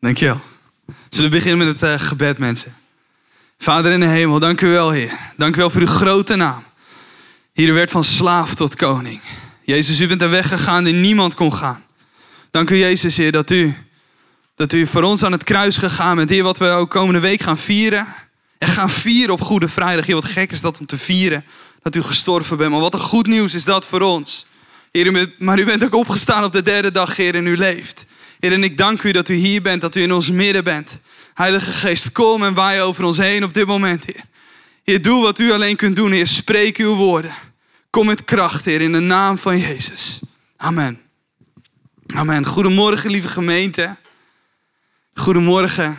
Dankjewel. Zullen we beginnen met het uh, gebed, mensen? Vader in de hemel, dank u wel, Heer. Dank u wel voor uw grote naam. Hier werd van slaaf tot koning. Jezus, u bent er weggegaan die niemand kon gaan. Dank u, Jezus, Heer, dat u, dat u voor ons aan het kruis gegaan bent. Heer, wat we ook komende week gaan vieren. En gaan vieren op Goede Vrijdag. Heer, wat gek is dat om te vieren dat u gestorven bent. Maar wat een goed nieuws is dat voor ons. Heer, maar u bent ook opgestaan op de derde dag, Heer, en u leeft. Heer, en ik dank u dat u hier bent, dat u in ons midden bent. Heilige Geest, kom en waai over ons heen op dit moment, Heer. Doe wat u alleen kunt doen, Heer. Spreek uw woorden. Kom met kracht, Heer, in de naam van Jezus. Amen. Amen. Goedemorgen, lieve gemeente. Goedemorgen.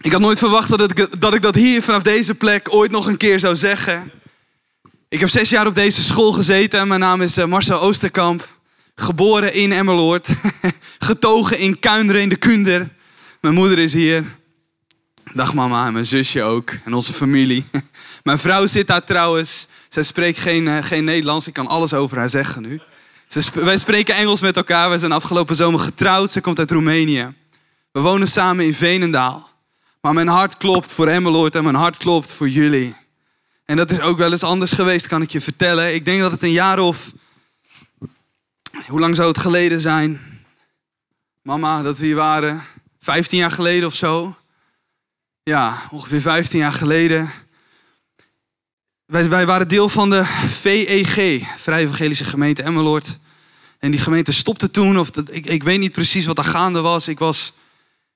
Ik had nooit verwacht dat, ik, dat ik dat hier vanaf deze plek ooit nog een keer zou zeggen. Ik heb zes jaar op deze school gezeten. Mijn naam is eh, Marcel Oosterkamp. Geboren in Emmeloord. Getogen in Kuinderen in de Kunder. Mijn moeder is hier. Dag mama en mijn zusje ook. En onze familie. Mijn vrouw zit daar trouwens. Zij spreekt geen, uh, geen Nederlands. Ik kan alles over haar zeggen nu. wij spreken Engels met elkaar. We zijn afgelopen zomer getrouwd. Ze komt uit Roemenië. We wonen samen in Veenendaal. Maar mijn hart klopt voor Emmeloord en mijn hart klopt voor jullie. En dat is ook wel eens anders geweest, kan ik je vertellen. Ik denk dat het een jaar of. Hoe lang zou het geleden zijn? Mama, dat we hier waren. 15 jaar geleden of zo. Ja, ongeveer 15 jaar geleden. Wij, wij waren deel van de VEG, Vrije Evangelische Gemeente Emmeloord. En die gemeente stopte toen, of dat, ik, ik weet niet precies wat er gaande was. Ik was,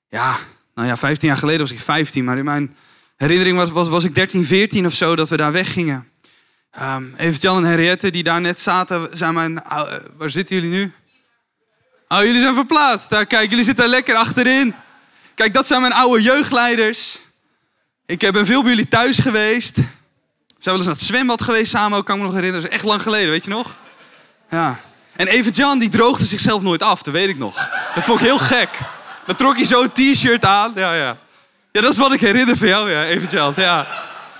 ja, nou ja, 15 jaar geleden was ik 15, maar in mijn herinnering was, was, was ik 13, 14 of zo dat we daar weggingen. Even Jan en Henriette die daar net zaten, zijn mijn. Uh, waar zitten jullie nu? Oh, jullie zijn verplaatst. Daar, kijk, jullie zitten lekker achterin. Kijk, dat zijn mijn oude jeugdleiders. Ik ben veel bij jullie thuis geweest. We zijn wel eens naar het zwembad geweest samen, ook kan ik me nog herinneren. Dat is echt lang geleden, weet je nog? Ja. En even Jan, die droogde zichzelf nooit af, dat weet ik nog. Dat vond ik heel gek. Dan trok hij zo'n t-shirt aan. Ja, ja. Ja, dat is wat ik herinner van jou, ja, eventjes. Ja.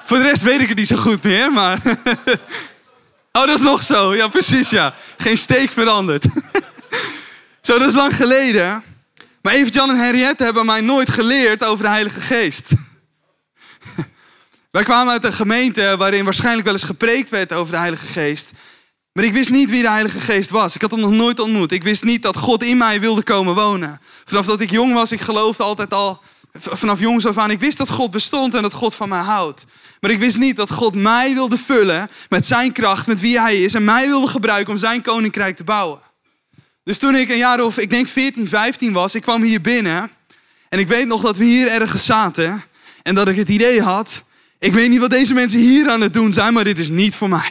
Voor de rest weet ik het niet zo goed meer, maar... oh, dat is nog zo. Ja, precies, ja. Geen steek veranderd. zo, dat is lang geleden. Maar even Jan en Henriette hebben mij nooit geleerd over de Heilige Geest. Wij kwamen uit een gemeente waarin waarschijnlijk wel eens gepreekt werd over de Heilige Geest. Maar ik wist niet wie de Heilige Geest was. Ik had hem nog nooit ontmoet. Ik wist niet dat God in mij wilde komen wonen. Vanaf dat ik jong was, ik geloofde altijd al, vanaf jongs af aan, ik wist dat God bestond en dat God van mij houdt. Maar ik wist niet dat God mij wilde vullen met zijn kracht, met wie hij is. En mij wilde gebruiken om zijn koninkrijk te bouwen. Dus toen ik een jaar of, ik denk 14, 15 was, ik kwam hier binnen. En ik weet nog dat we hier ergens zaten. En dat ik het idee had, ik weet niet wat deze mensen hier aan het doen zijn, maar dit is niet voor mij.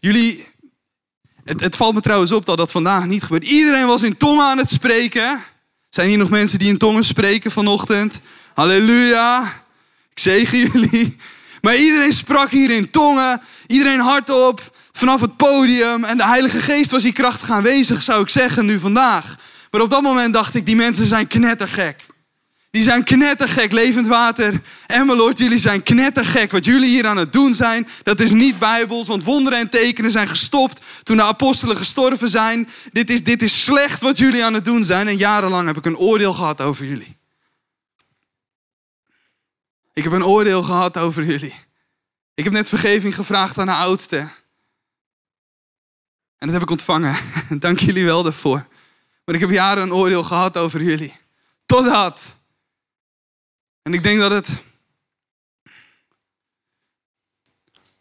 Jullie, het, het, valt me trouwens op dat dat vandaag niet gebeurt. Iedereen was in tongen aan het spreken. Zijn hier nog mensen die in tongen spreken vanochtend? Halleluja. Ik zegen jullie. Maar iedereen sprak hier in tongen. Iedereen hardop vanaf het podium. En de Heilige Geest was hier krachtig aanwezig, zou ik zeggen, nu vandaag. Maar op dat moment dacht ik, die mensen zijn knettergek. Die zijn knettergek, levend water. En mijn Lord, jullie zijn knettergek. Wat jullie hier aan het doen zijn, dat is niet bijbels. Want wonderen en tekenen zijn gestopt toen de apostelen gestorven zijn. Dit is, dit is slecht wat jullie aan het doen zijn. En jarenlang heb ik een oordeel gehad over jullie. Ik heb een oordeel gehad over jullie. Ik heb net vergeving gevraagd aan de oudste. En dat heb ik ontvangen. Dank jullie wel daarvoor. Maar ik heb jaren een oordeel gehad over jullie. Totdat en ik denk dat het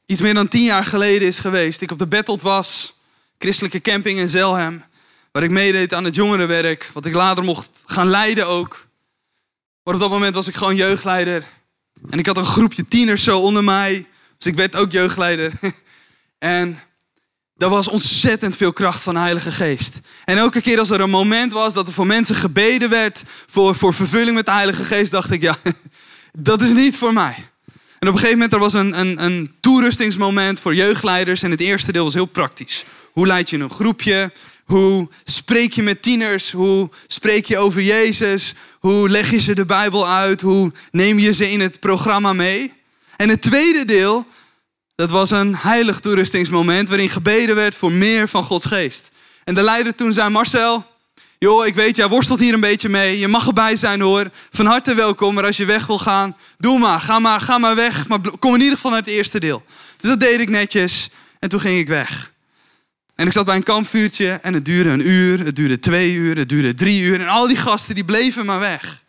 iets meer dan tien jaar geleden is geweest. Ik op de Battled was, christelijke camping in Zelhem. Waar ik meedeed aan het jongerenwerk. Wat ik later mocht gaan leiden ook. Maar op dat moment was ik gewoon jeugdleider. En ik had een groepje tieners zo onder mij. Dus ik werd ook jeugdleider. En er was ontzettend veel kracht van de Heilige Geest. En elke keer als er een moment was dat er voor mensen gebeden werd voor, voor vervulling met de Heilige Geest, dacht ik, ja, dat is niet voor mij. En op een gegeven moment er was een, een, een toerustingsmoment voor jeugdleiders. En het eerste deel was heel praktisch. Hoe leid je een groepje? Hoe spreek je met tieners? Hoe spreek je over Jezus? Hoe leg je ze de Bijbel uit? Hoe neem je ze in het programma mee? En het tweede deel dat was een heilig toerustingsmoment waarin gebeden werd voor meer van Gods geest. En de leider toen zei, Marcel, joh, ik weet, jij worstelt hier een beetje mee. Je mag erbij zijn hoor. Van harte welkom, maar als je weg wil gaan, doe maar. Ga maar, ga maar weg. Maar kom in ieder geval naar het eerste deel. Dus dat deed ik netjes en toen ging ik weg. En ik zat bij een kampvuurtje en het duurde een uur, het duurde twee uur, het duurde drie uur. En al die gasten die bleven maar weg.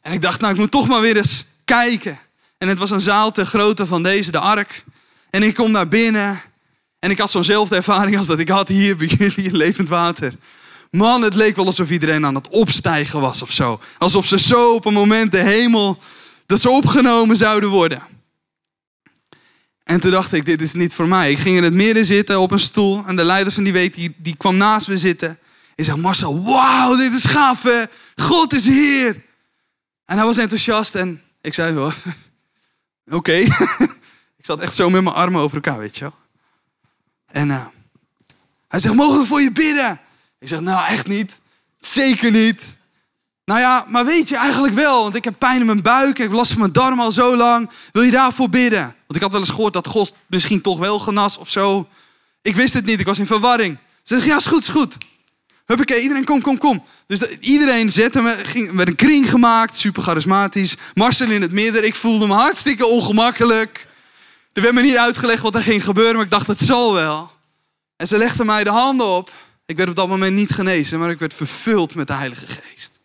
En ik dacht, nou ik moet toch maar weer eens kijken. En het was een zaal te grootte van deze, de ark. En ik kom naar binnen en ik had zo'nzelfde ervaring als dat ik had hier bij jullie levend water. Man, het leek wel alsof iedereen aan het opstijgen was of zo. Alsof ze zo op een moment de hemel, dat ze opgenomen zouden worden. En toen dacht ik, dit is niet voor mij. Ik ging in het midden zitten op een stoel. En de leider van die week, die, die kwam naast me zitten. En zei, Marcel, wauw, dit is gaaf hè? God is hier. En hij was enthousiast en ik zei, oké. ik zat echt zo met mijn armen over elkaar, weet je wel. En uh, hij zegt, mogen we voor je bidden? Ik zeg, nou echt niet. Zeker niet. Nou ja, maar weet je eigenlijk wel, want ik heb pijn in mijn buik, ik heb last van mijn darm al zo lang. Wil je daarvoor bidden? Want ik had wel eens gehoord dat God misschien toch wel genas of zo. Ik wist het niet, ik was in verwarring. Ze zeg, ja, is goed, is goed. Huppakee, iedereen kom, kom, kom. Dus iedereen zette me, ging, werd een kring gemaakt, super charismatisch. Marcel in het midden, ik voelde me hartstikke ongemakkelijk. Er werd me niet uitgelegd wat er ging gebeuren, maar ik dacht, het zal wel. En ze legden mij de handen op. Ik werd op dat moment niet genezen, maar ik werd vervuld met de Heilige Geest.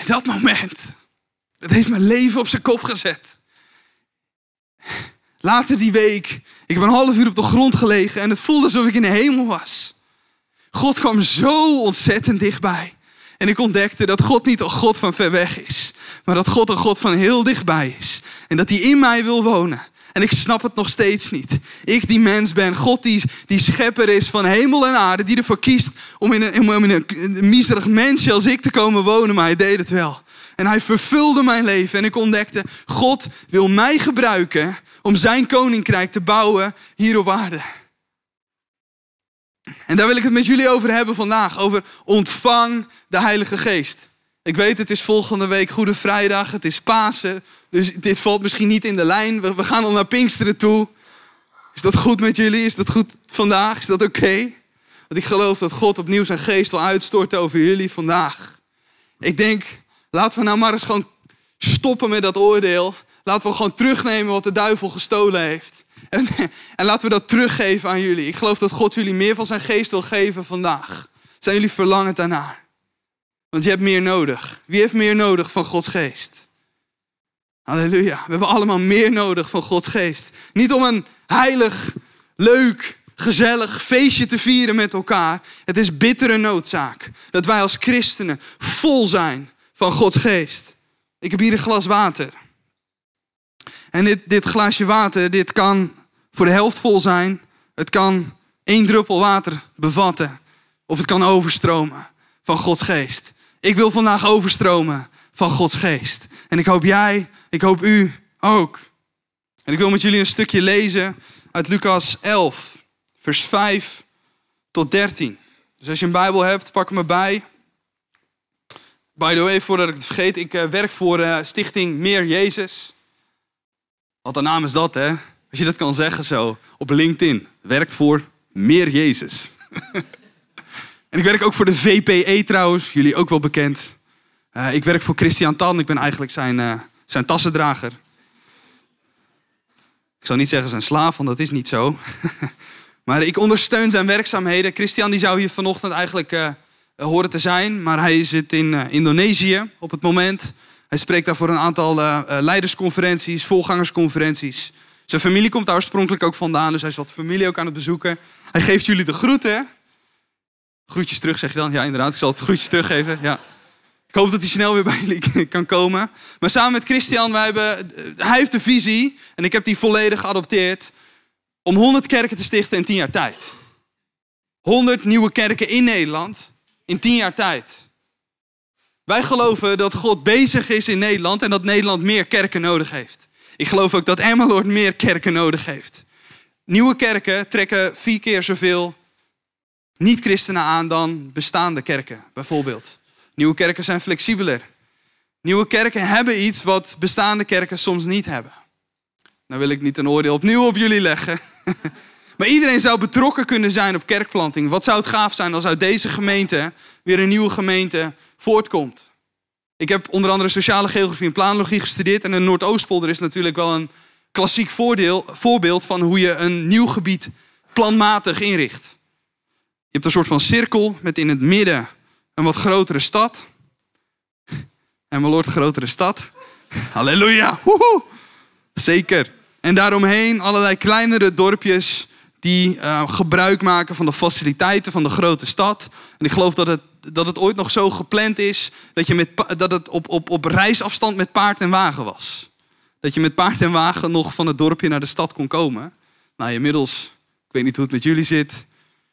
En dat moment, dat heeft mijn leven op zijn kop gezet. Later die week, ik heb een half uur op de grond gelegen en het voelde alsof ik in de hemel was. God kwam zo ontzettend dichtbij. En ik ontdekte dat God niet een God van ver weg is, maar dat God een God van heel dichtbij is. En dat hij in mij wil wonen. En ik snap het nog steeds niet. Ik die mens ben, God die, die schepper is van hemel en aarde, die ervoor kiest om in een, om een miserig mensje als ik te komen wonen, maar hij deed het wel. En hij vervulde mijn leven en ik ontdekte, God wil mij gebruiken om zijn koninkrijk te bouwen hier op aarde. En daar wil ik het met jullie over hebben vandaag, over ontvang de Heilige Geest. Ik weet, het is volgende week Goede Vrijdag, het is Pasen. Dus dit valt misschien niet in de lijn. We, gaan al naar Pinksteren toe. Is dat goed met jullie? Is dat goed vandaag? Is dat oké? Want ik geloof dat God opnieuw zijn geest wil uitstorten over jullie vandaag. Ik denk, laten we nou maar eens gewoon stoppen met dat oordeel. Laten we gewoon terugnemen wat de duivel gestolen heeft. En, en laten we dat teruggeven aan jullie. Ik geloof dat God jullie meer van zijn geest wil geven vandaag. Zijn jullie verlangend daarna? Want je hebt meer nodig. Wie heeft meer nodig van Gods geest? Halleluja. We hebben allemaal meer nodig van Gods geest. Niet om een heilig, leuk, gezellig feestje te vieren met elkaar. Het is bittere noodzaak dat wij als christenen vol zijn van Gods geest. Ik heb hier een glas water. En dit, dit glaasje water, dit kan voor de helft vol zijn. Het kan één druppel water bevatten. Of het kan overstromen van Gods geest. Ik wil vandaag overstromen van Gods geest. En ik hoop jij, ik hoop u ook. En ik wil met jullie een stukje lezen uit Lucas 11, vers 5 tot 13. Dus als je een Bijbel hebt, pak hem erbij. By the way, voordat ik het vergeet, ik uh, werk voor uh, Stichting Meer Jezus. Wat een naam is dat, hè? Als je dat kan zeggen zo op LinkedIn. Werkt voor Meer Jezus. en ik werk ook voor de VPE trouwens, jullie ook wel bekend. Uh, ik werk voor Christian Tan, ik ben eigenlijk zijn, uh, zijn tassendrager. Ik zou niet zeggen zijn slaaf, want dat is niet zo. maar ik ondersteun zijn werkzaamheden. Christian die zou hier vanochtend eigenlijk uh, horen te zijn, maar hij zit in Indonesië op het moment. Hij spreekt daar voor een aantal leidersconferenties, volgangersconferenties. Zijn familie komt daar oorspronkelijk ook vandaan, dus hij is wat familie ook aan het bezoeken. Hij geeft jullie de groeten. Groetjes terug, zeg je dan? Ja, inderdaad. Ik zal het groetjes teruggeven. Ja. Ik hoop dat hij snel weer bij jullie kan komen. Maar samen met Christian, wij hebben, hij heeft de visie, en ik heb die volledig geadopteerd, om 100 kerken te stichten in 10 jaar tijd. 100 nieuwe kerken in Nederland in 10 jaar tijd. Wij geloven dat God bezig is in Nederland en dat Nederland meer kerken nodig heeft. Ik geloof ook dat Emmeloord meer kerken nodig heeft. Nieuwe kerken trekken vier keer zoveel niet-christenen aan dan bestaande kerken, bijvoorbeeld. Nieuwe kerken zijn flexibeler. Nieuwe kerken hebben iets wat bestaande kerken soms niet hebben. Nou wil ik niet een oordeel opnieuw op jullie leggen. Maar iedereen zou betrokken kunnen zijn op kerkplanting. Wat zou het gaaf zijn als uit deze gemeente weer een nieuwe gemeente voortkomt. Ik heb onder andere sociale geografie en planologie gestudeerd. En de Noordoostpolder is natuurlijk wel een klassiek voordeel, voorbeeld van hoe je een nieuw gebied planmatig inricht. Je hebt een soort van cirkel met in het midden een wat grotere stad. En mijn Lord, grotere stad. Halleluja. Woehoe. Zeker. En daaromheen allerlei kleinere dorpjes die uh, gebruik maken van de faciliteiten van de grote stad. En ik geloof dat het, dat het ooit nog zo gepland is dat, je met, dat het op, op, op reisafstand met paard en wagen was. Dat je met paard en wagen nog van het dorpje naar de stad kon komen. Nou, inmiddels, ik weet niet hoe het met jullie zit.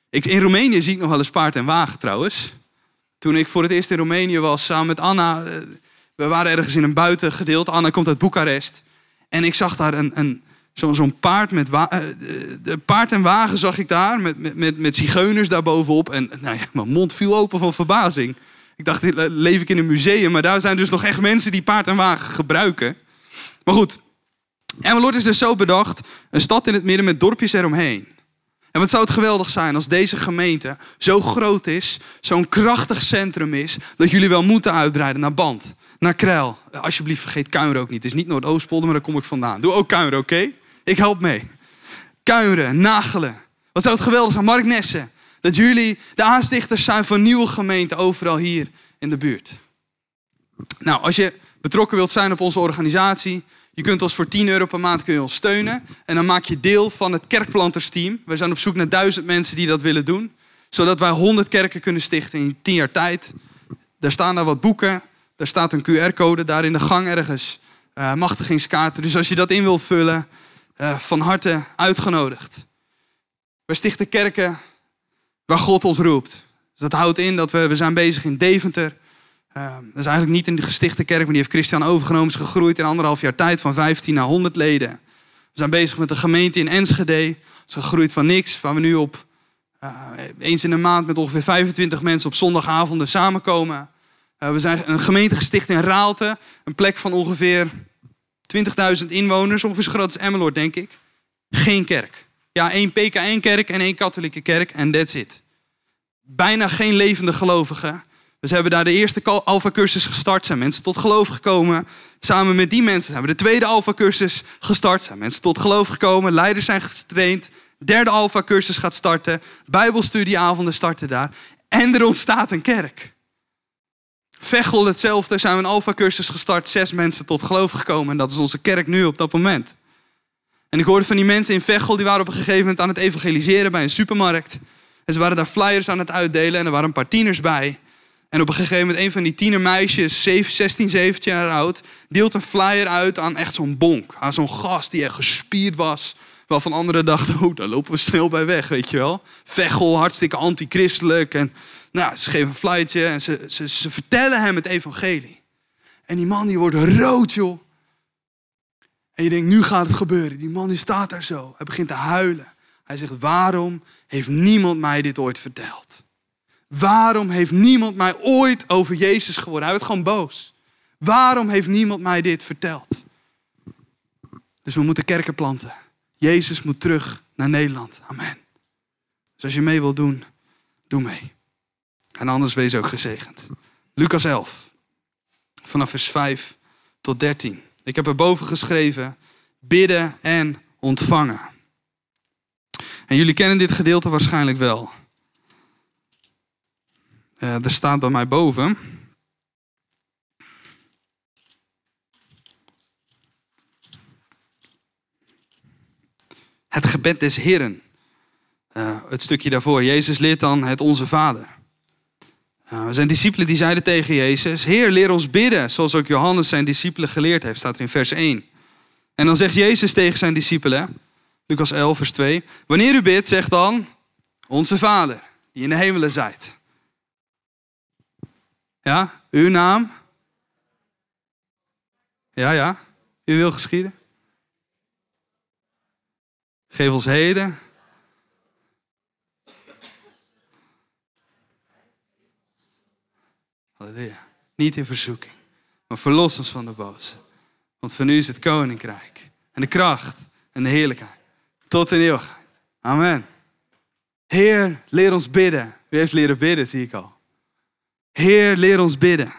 Ik, in Roemenië zie ik nog wel eens paard en wagen trouwens. Toen ik voor het eerst in Roemenië was, samen met Anna. Eh, we waren ergens in een buitengedeelte. Anna komt uit Boekarest. En ik zag daar een, een, zo'n paard met eh, de paard en wagen zag ik daar. Met, met, met, zigeuners daarbovenop. En nou ja, mijn mond viel open van verbazing. Ik dacht, leef ik in een museum. Maar daar zijn dus nog echt mensen die paard en wagen gebruiken. Maar goed. Emmeloord is dus zo bedacht. Een stad in het midden met dorpjes eromheen. En wat zou het geweldig zijn als deze gemeente zo groot is, zo'n krachtig centrum is, dat jullie wel moeten uitbreiden naar Band, naar Kruil. Alsjeblieft vergeet Kuinro ook niet. Het is niet Noordoostpolder, maar daar kom ik vandaan. Doe ook Kuinro, oké? Ik help mee. Kuinren, Nagelen. Wat zou het geweldig zijn, Mark Nessen. Dat jullie de aanstichters zijn van nieuwe gemeenten overal hier in de buurt. Nou, als je betrokken wilt zijn op onze organisatie, je kunt ons voor 10 euro per maand kun je ons steunen. En dan maak je deel van het kerkplantersteam. We zijn op zoek naar duizend mensen die dat willen doen. Zodat wij 100 kerken kunnen stichten in 10 jaar tijd. Daar staan daar wat boeken. Daar staat een QR-code daar in de gang ergens. Uh, machtigingskaarten. Dus als je dat in wil vullen, uh, van harte uitgenodigd. We stichten kerken waar God ons roept. Dus dat houdt in dat we, we zijn bezig in Deventer. Uh, dat is eigenlijk niet in de gestichte kerk, maar die heeft Christian overgenomen. Is gegroeid in anderhalf jaar tijd van 15 naar 100 leden. We zijn bezig met een gemeente in Enschede. Dat is gegroeid van niks, waar we nu op uh, eens in de maand met ongeveer 25 mensen op zondagavonden samenkomen. Uh, we zijn een gemeente gesticht in Raalte. Een plek van ongeveer 20.000 inwoners, ongeveer zo groot als Emmeloord, denk ik. Geen kerk. Ja, één PKN-kerk en één katholieke kerk en that's it. Bijna geen levende gelovigen. Dus hebben daar de eerste Alpha-cursus gestart, zijn mensen tot geloof gekomen. Samen met die mensen hebben we de tweede Alpha-cursus gestart, zijn mensen tot geloof gekomen. Leiders zijn getraind. Derde Alpha-cursus gaat starten. Bijbelstudieavonden starten daar. En er ontstaat een kerk. Vechel hetzelfde, zijn we een Alpha-cursus gestart. Zes mensen tot geloof gekomen. En dat is onze kerk nu op dat moment. En ik hoorde van die mensen in Vechel, die waren op een gegeven moment aan het evangeliseren bij een supermarkt. En ze waren daar flyers aan het uitdelen en er waren een paar tieners bij. En op een gegeven moment, een van die tienermeisjes, 16, 17 jaar oud, deelt een flyer uit aan echt zo'n bonk. Aan zo'n gast die echt gespierd was. Waarvan anderen dachten, oh, daar lopen we snel bij weg, weet je wel. Vechel, hartstikke antichristelijk. En nou, ze geven een flyertje en ze, ze, ze vertellen hem het evangelie. En die man die wordt rood, joh. En je denkt, nu gaat het gebeuren. Die man die staat daar zo. Hij begint te huilen. Hij zegt, waarom heeft niemand mij dit ooit verteld? Waarom heeft niemand mij ooit over Jezus gehoord? Hij werd gewoon boos. Waarom heeft niemand mij dit verteld? Dus we moeten kerken planten. Jezus moet terug naar Nederland. Amen. Dus als je mee wilt doen, doe mee. En anders wees ook gezegend. Lucas 11, vanaf vers 5 tot 13. Ik heb erboven geschreven, bidden en ontvangen. En jullie kennen dit gedeelte waarschijnlijk wel. Uh, er staat bij mij boven. Het gebed des Heren. Uh, het stukje daarvoor. Jezus leert dan het Onze Vader. Uh, zijn discipelen die zeiden tegen Jezus: Heer, leer ons bidden, zoals ook Johannes zijn discipelen geleerd heeft, staat er in vers 1. En dan zegt Jezus tegen zijn discipelen, Lucas 11, vers 2: Wanneer u bidt, zeg dan: Onze Vader, die in de hemelen zijt. Ja, uw naam? Ja, ja. U wil geschieden? Geef ons heden. Halleluja. Niet in verzoeking, maar verlos ons van de boze. Want van u is het koninkrijk en de kracht en de heerlijkheid tot in eeuwigheid. Amen. Heer, leer ons bidden. Wie heeft leren bidden, zie ik al. Heer, leer ons bidden.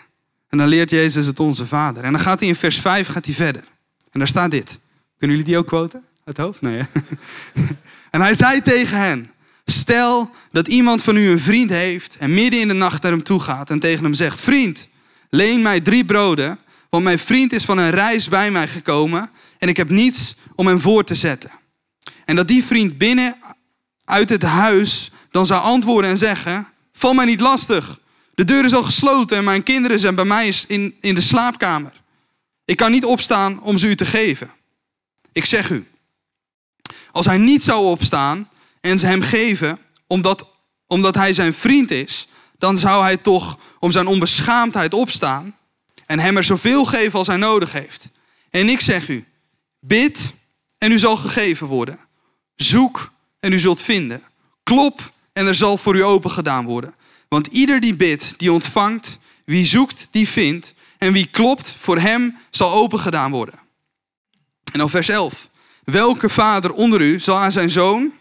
En dan leert Jezus het onze Vader. En dan gaat hij in vers 5 gaat hij verder. En daar staat dit. Kunnen jullie die ook quoten? Uit het hoofd? Nee. en hij zei tegen hen: Stel dat iemand van u een vriend heeft en midden in de nacht naar hem toe gaat en tegen hem zegt: Vriend, leen mij drie broden, want mijn vriend is van een reis bij mij gekomen en ik heb niets om hem voor te zetten. En dat die vriend binnen uit het huis dan zou antwoorden en zeggen: Val mij niet lastig. De deur is al gesloten en mijn kinderen zijn bij mij in, in de slaapkamer. Ik kan niet opstaan om ze u te geven. Ik zeg u, als hij niet zou opstaan en ze hem geven, omdat, omdat hij zijn vriend is, dan zou hij toch om zijn onbeschaamdheid opstaan en hem er zoveel geven als hij nodig heeft. En ik zeg u, bid en u zal gegeven worden. Zoek en u zult vinden. Klop en er zal voor u open gedaan worden. Want ieder die bidt, die ontvangt. Wie zoekt, die vindt. En wie klopt, voor hem zal open gedaan worden. En dan vers 11. Welke vader onder u zal aan zijn zoon,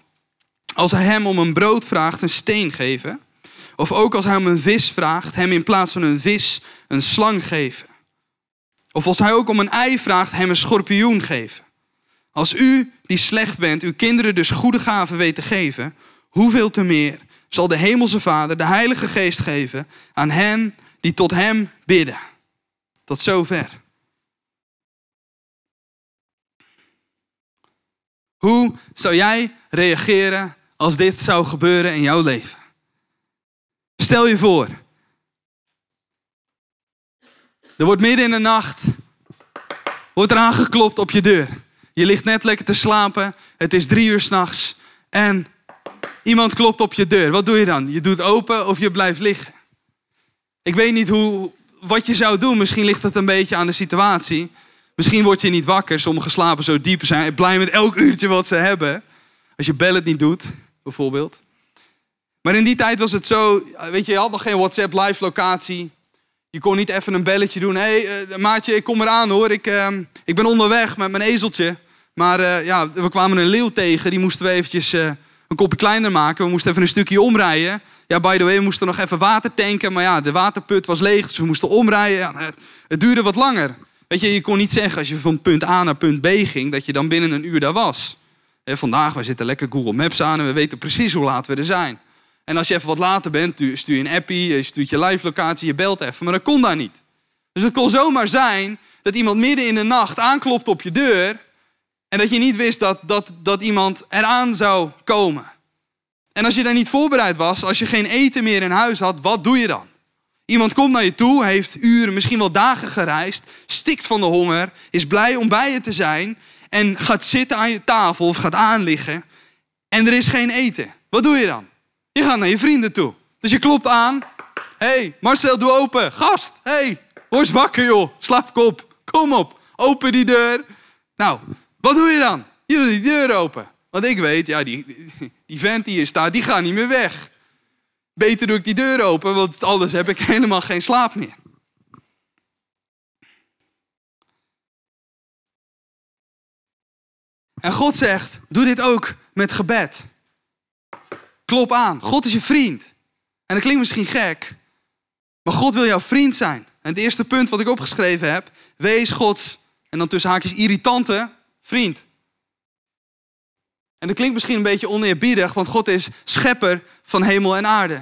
als hij hem om een brood vraagt, een steen geven? Of ook als hij om een vis vraagt, hem in plaats van een vis een slang geven? Of als hij ook om een ei vraagt, hem een schorpioen geven? Als u, die slecht bent, uw kinderen dus goede gaven weet te geven, hoeveel te meer zal de Hemelse Vader de Heilige Geest geven aan hen die tot Hem bidden. Tot zover. Hoe zou jij reageren als dit zou gebeuren in jouw leven? Stel je voor. Er wordt midden in de nacht, wordt er aangeklopt op je deur. Je ligt net lekker te slapen, het is drie uur s'nachts en Iemand klopt op je deur. Wat doe je dan? Je doet open of je blijft liggen. Ik weet niet hoe, wat je zou doen. Misschien ligt het een beetje aan de situatie. Misschien word je niet wakker. Sommige slapen zo diep zijn blij met elk uurtje wat ze hebben. Als je bel het niet doet, bijvoorbeeld. Maar in die tijd was het zo, weet je, je had nog geen WhatsApp live locatie. Je kon niet even een belletje doen. Hé, hey, uh, maatje, ik kom eraan hoor. Ik, uh, ik ben onderweg met mijn ezeltje. Maar uh, ja, we kwamen een leeuw tegen. Die moesten we eventjes een kopje kleiner maken. We moesten even een stukje omrijden. Ja, by the way, we moesten nog even water tanken. Maar ja, de waterput was leeg, dus we moesten omrijden. Ja, het duurde wat langer. Weet je, je kon niet zeggen als je van punt A naar punt B ging, dat je dan binnen een uur daar was. vandaag, wij zitten lekker Google Maps aan en we weten precies hoe laat we er zijn. En als je even wat later bent, stuur je een appie, je stuurt je live locatie, je belt even. Maar dat kon daar niet. Dus het kon zomaar zijn dat iemand midden in de nacht aanklopt op je deur en dat je niet wist dat, dat, dat iemand eraan zou komen. En als je daar niet voorbereid was, als je geen eten meer in huis had, wat doe je dan? Iemand komt naar je toe, heeft uren, misschien wel dagen gereisd, stikt van de honger, is blij om bij je te zijn en gaat zitten aan je tafel of gaat aanliggen en er is geen eten. Wat doe je dan? Je gaat naar je vrienden toe. Dus je klopt aan. hey, Marcel, doe open. Gast, hey, word wakker joh. Slaapkop, kom op. Open die deur. Nou, wat doe je dan? Je doet die deur open. Want ik weet, ja, die, die vent die hier staat, die gaat niet meer weg. Beter doe ik die deur open, want anders heb ik helemaal geen slaap meer. En God zegt, doe dit ook met gebed. Klop aan. God is je vriend. En dat klinkt misschien gek, maar God wil jouw vriend zijn. En het eerste punt wat ik opgeschreven heb, wees Gods, en dan tussen haakjes irritante, vriend. En dat klinkt misschien een beetje oneerbiedig, want God is schepper van hemel en aarde.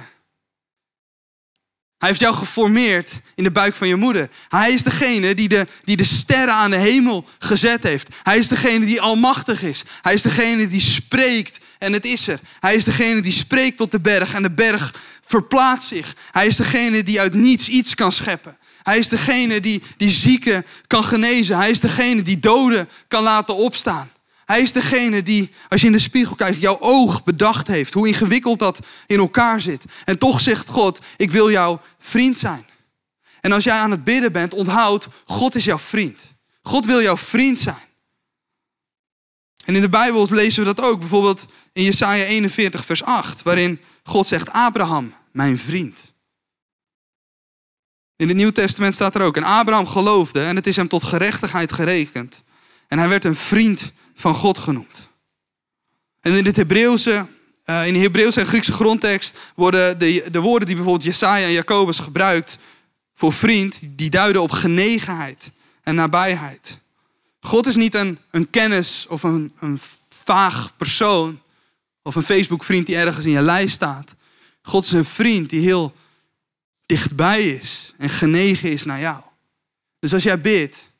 Hij heeft jou geformeerd in de buik van je moeder. Hij is degene die de, die de sterren aan de hemel gezet heeft. Hij is degene die almachtig is. Hij is degene die spreekt en het is er. Hij is degene die spreekt tot de berg en de berg verplaatst zich. Hij is degene die uit niets iets kan scheppen. Hij is degene die, die zieken kan genezen. Hij is degene die doden kan laten opstaan. Hij is degene die, als je in de spiegel kijkt, jouw oog bedacht heeft. Hoe ingewikkeld dat in elkaar zit. En toch zegt God, ik wil jouw vriend zijn. En als jij aan het bidden bent, onthoud, God is jouw vriend. God wil jouw vriend zijn. En in de Bijbel lezen we dat ook. Bijvoorbeeld in Jesaja 41 vers 8. Waarin God zegt, Abraham, mijn vriend. In het Nieuw Testament staat er ook. En Abraham geloofde en het is hem tot gerechtigheid gerekend. En hij werd een vriend van God genoemd. En in het Hebreeuwse, uh, in de Hebreeuwse en Griekse grondtekst worden de, de woorden die bijvoorbeeld Jesaja en Jacobus gebruikt voor vriend, die duiden op genegenheid en nabijheid. God is niet een, een kennis of een, een vaag persoon of een Facebook-vriend die ergens in je lijst staat. God is een vriend die heel dichtbij is en genegen is naar jou. Dus als jij bidt,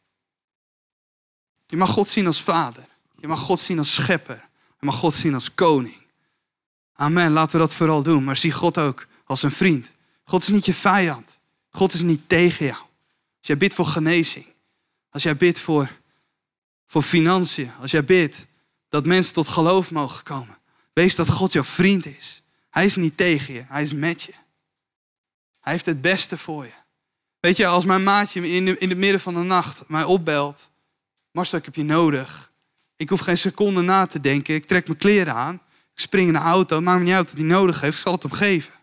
je mag God zien als vader. Je mag God zien als schepper. Je mag God zien als koning. Amen, laten we dat vooral doen. Maar zie God ook als een vriend. God is niet je vijand. God is niet tegen jou. Als jij bidt voor genezing. Als jij bidt voor, voor financiën. Als jij bidt dat mensen tot geloof mogen komen. Wees dat God jouw vriend is. Hij is niet tegen je, hij is met je. Hij heeft het beste voor je. Weet je, als mijn maatje in, in het midden van de nacht mij opbelt. Marcel, ik heb je nodig. Ik hoef geen seconde na te denken. Ik trek mijn kleren aan. Ik spring in de auto. Het maakt me niet uit wat hij nodig heeft. Ik zal het hem geven.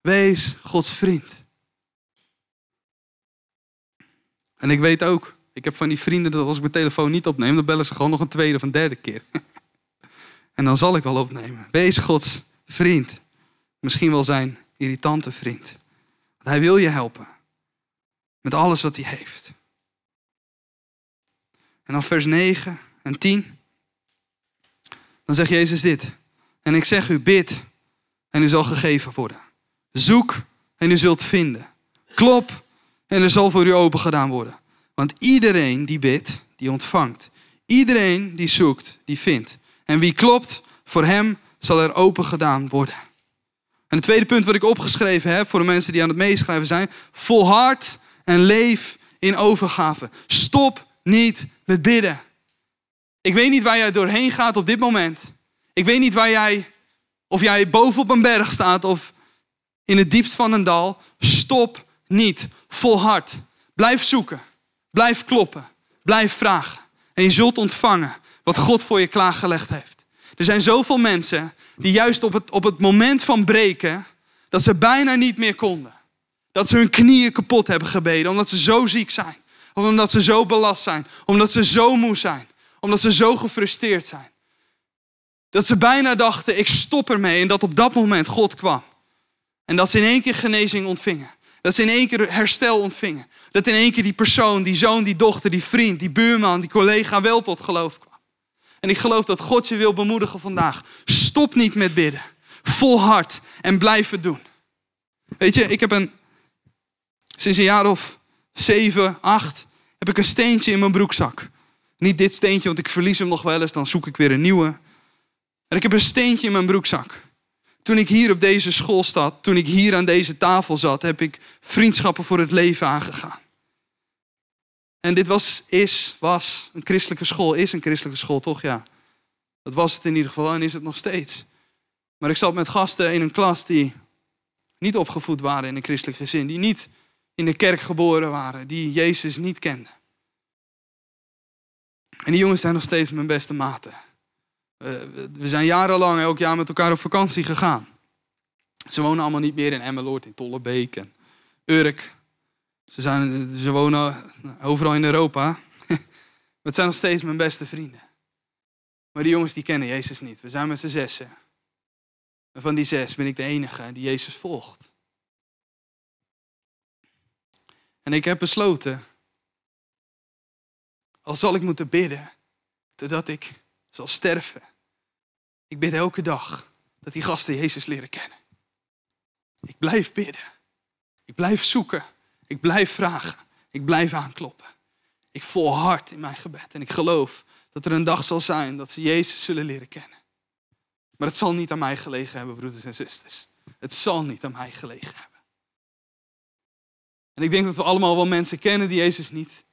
Wees Gods vriend. En ik weet ook, ik heb van die vrienden dat als ik mijn telefoon niet opneem, dan bellen ze gewoon nog een tweede of een derde keer. en dan zal ik wel opnemen. Wees Gods vriend. Misschien wel zijn irritante vriend. Hij wil je helpen. Met alles wat hij heeft. En dan vers 9 en 10. Dan zegt Jezus dit. En ik zeg u, bid en u zal gegeven worden. Zoek en u zult vinden. Klop en er zal voor u open gedaan worden. Want iedereen die bidt, die ontvangt. Iedereen die zoekt, die vindt. En wie klopt, voor hem zal er open gedaan worden. En het tweede punt wat ik opgeschreven heb voor de mensen die aan het meeschrijven zijn. Volhard en leef in overgave. Stop niet met bidden. Ik weet niet waar jij doorheen gaat op dit moment. Ik weet niet waar jij, of jij bovenop een berg staat of in het diepst van een dal. Stop niet. Volhard. Blijf zoeken. Blijf kloppen. Blijf vragen. En je zult ontvangen wat God voor je klaargelegd heeft. Er zijn zoveel mensen die juist op het, op het moment van breken, dat ze bijna niet meer konden. Dat ze hun knieën kapot hebben gebeden, omdat ze zo ziek zijn. Of omdat ze zo belast zijn. Omdat ze zo moe zijn. Omdat ze zo gefrustreerd zijn. Dat ze bijna dachten, ik stop ermee. En dat op dat moment God kwam. En dat ze in één keer genezing ontvingen. Dat ze in één keer herstel ontvingen. Dat in één keer die persoon, die zoon, die dochter, die vriend, die buurman, die collega wel tot geloof kwam. En ik geloof dat God je wil bemoedigen vandaag. Stop niet met bidden. Volhard en blijf het doen. Weet je, ik heb een, sinds een jaar of zeven, acht, heb ik een steentje in mijn broekzak. Niet dit steentje, want ik verlies hem nog wel eens, dan zoek ik weer een nieuwe. En ik heb een steentje in mijn broekzak. Toen ik hier op deze school zat, toen ik hier aan deze tafel zat, heb ik vriendschappen voor het leven aangegaan. En dit was, is, was een christelijke school, is een christelijke school, toch? Ja. Dat was het in ieder geval en is het nog steeds. Maar ik zat met gasten in een klas die niet opgevoed waren in een christelijk gezin, die niet in de kerk geboren waren, die Jezus niet kenden. En die jongens zijn nog steeds mijn beste maten. We zijn jarenlang elk jaar met elkaar op vakantie gegaan. Ze wonen allemaal niet meer in Emmeloord, in Tollebeek en Urk. Ze, zijn, ze wonen overal in Europa. Het zijn nog steeds mijn beste vrienden. Maar die jongens die kennen Jezus niet. We zijn met z'n zessen. En van die zes ben ik de enige die Jezus volgt. En ik heb besloten, al zal ik moeten bidden, totdat ik zal sterven. Ik bid elke dag dat die gasten Jezus leren kennen. Ik blijf bidden. Ik blijf zoeken. Ik blijf vragen. Ik blijf aankloppen. Ik volhard in mijn gebed. En ik geloof dat er een dag zal zijn dat ze Jezus zullen leren kennen. Maar het zal niet aan mij gelegen hebben, broeders en zusters. Het zal niet aan mij gelegen hebben. En ik denk dat we allemaal wel mensen kennen die Jezus niet,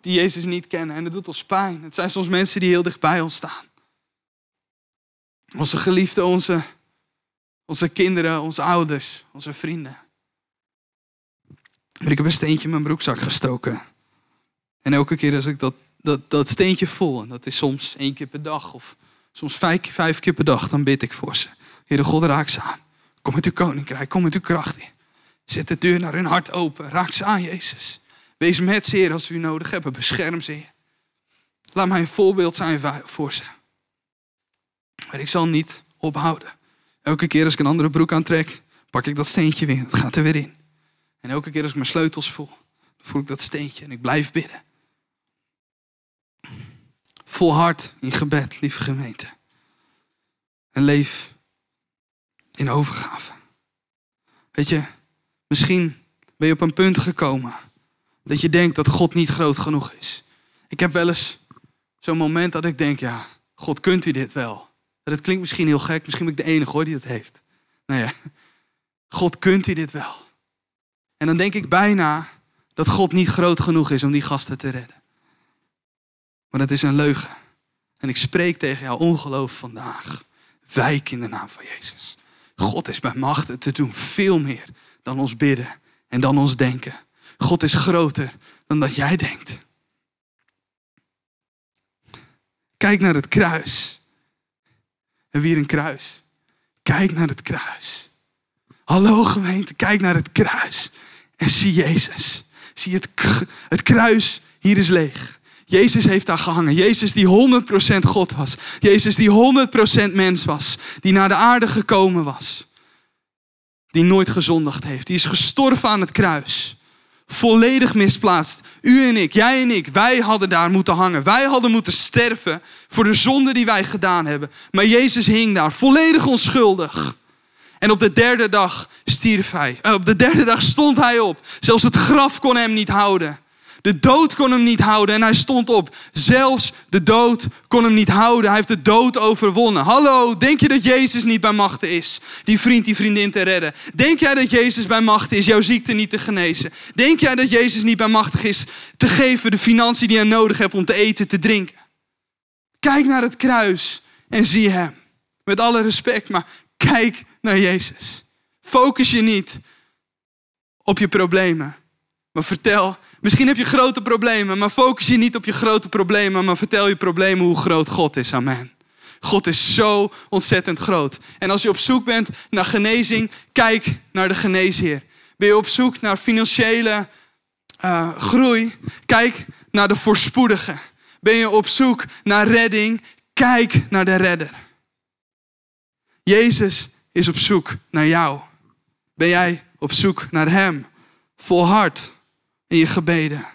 die Jezus niet kennen. En dat doet ons pijn. Het zijn soms mensen die heel dicht bij ons staan. Onze geliefden, onze, onze kinderen, onze ouders, onze vrienden. Maar ik heb een steentje in mijn broekzak gestoken. En elke keer als ik dat, dat, dat steentje voel, en dat is soms één keer per dag of soms vijf, vijf keer per dag, dan bid ik voor ze. Heere God, raak ze aan. Kom met uw koninkrijk, kom met uw kracht in. Zet de deur naar hun hart open. Raak ze aan, Jezus. Wees met ze, als we u nodig hebben. Bescherm ze, Laat mij een voorbeeld zijn voor ze. Maar ik zal niet ophouden. Elke keer als ik een andere broek aantrek, pak ik dat steentje weer. Het gaat er weer in. En elke keer als ik mijn sleutels voel, voel ik dat steentje en ik blijf bidden. Volhard in gebed, lieve gemeente. En leef in overgave. Weet je, misschien ben je op een punt gekomen dat je denkt dat God niet groot genoeg is. Ik heb wel eens zo'n moment dat ik denk, ja, God, kunt u dit wel? Dat klinkt misschien heel gek, misschien ben ik de enige hoor die dat heeft. Nou ja, God, kunt u dit wel? En dan denk ik bijna dat God niet groot genoeg is om die gasten te redden. Maar dat is een leugen. En ik spreek tegen jou ongeloof vandaag. Wijk in de naam van Jezus. God is bij machten te doen veel meer dan ons bidden en dan ons denken. God is groter dan dat jij denkt. Kijk naar het kruis. En weer een kruis. Kijk naar het kruis. Hallo gemeente, kijk naar het kruis. En zie Jezus. Zie het, het kruis, hier is leeg. Jezus heeft daar gehangen. Jezus die 100% God was. Jezus die 100% mens was. Die naar de aarde gekomen was. Die nooit gezondigd heeft. Die is gestorven aan het kruis. Volledig misplaatst. U en ik, jij en ik, wij hadden daar moeten hangen. Wij hadden moeten sterven voor de zonde die wij gedaan hebben. Maar Jezus hing daar, volledig onschuldig. En op de derde dag stierf hij. Eh, op de derde dag stond hij op. Zelfs het graf kon hem niet houden. De dood kon hem niet houden en hij stond op. Zelfs de dood kon hem niet houden. Hij heeft de dood overwonnen. Hallo, denk je dat Jezus niet bij machten is? Die vriend, die vriendin te redden. Denk jij dat Jezus bij machten is jouw ziekte niet te genezen? Denk jij dat Jezus niet bij machtig is te geven de financiën die je nodig hebt om te eten, te drinken? Kijk naar het kruis en zie hem. Met alle respect, maar kijk naar Jezus. Focus je niet op je problemen, maar vertel. Misschien heb je grote problemen, maar focus je niet op je grote problemen, maar vertel je problemen hoe groot God is. Amen. God is zo ontzettend groot. En als je op zoek bent naar genezing, kijk naar de geneesheer. Ben je op zoek naar financiële uh, groei, kijk naar de voorspoedige. Ben je op zoek naar redding, kijk naar de redder. Jezus is op zoek naar jou. Ben jij op zoek naar Hem? Volhard in je gebeden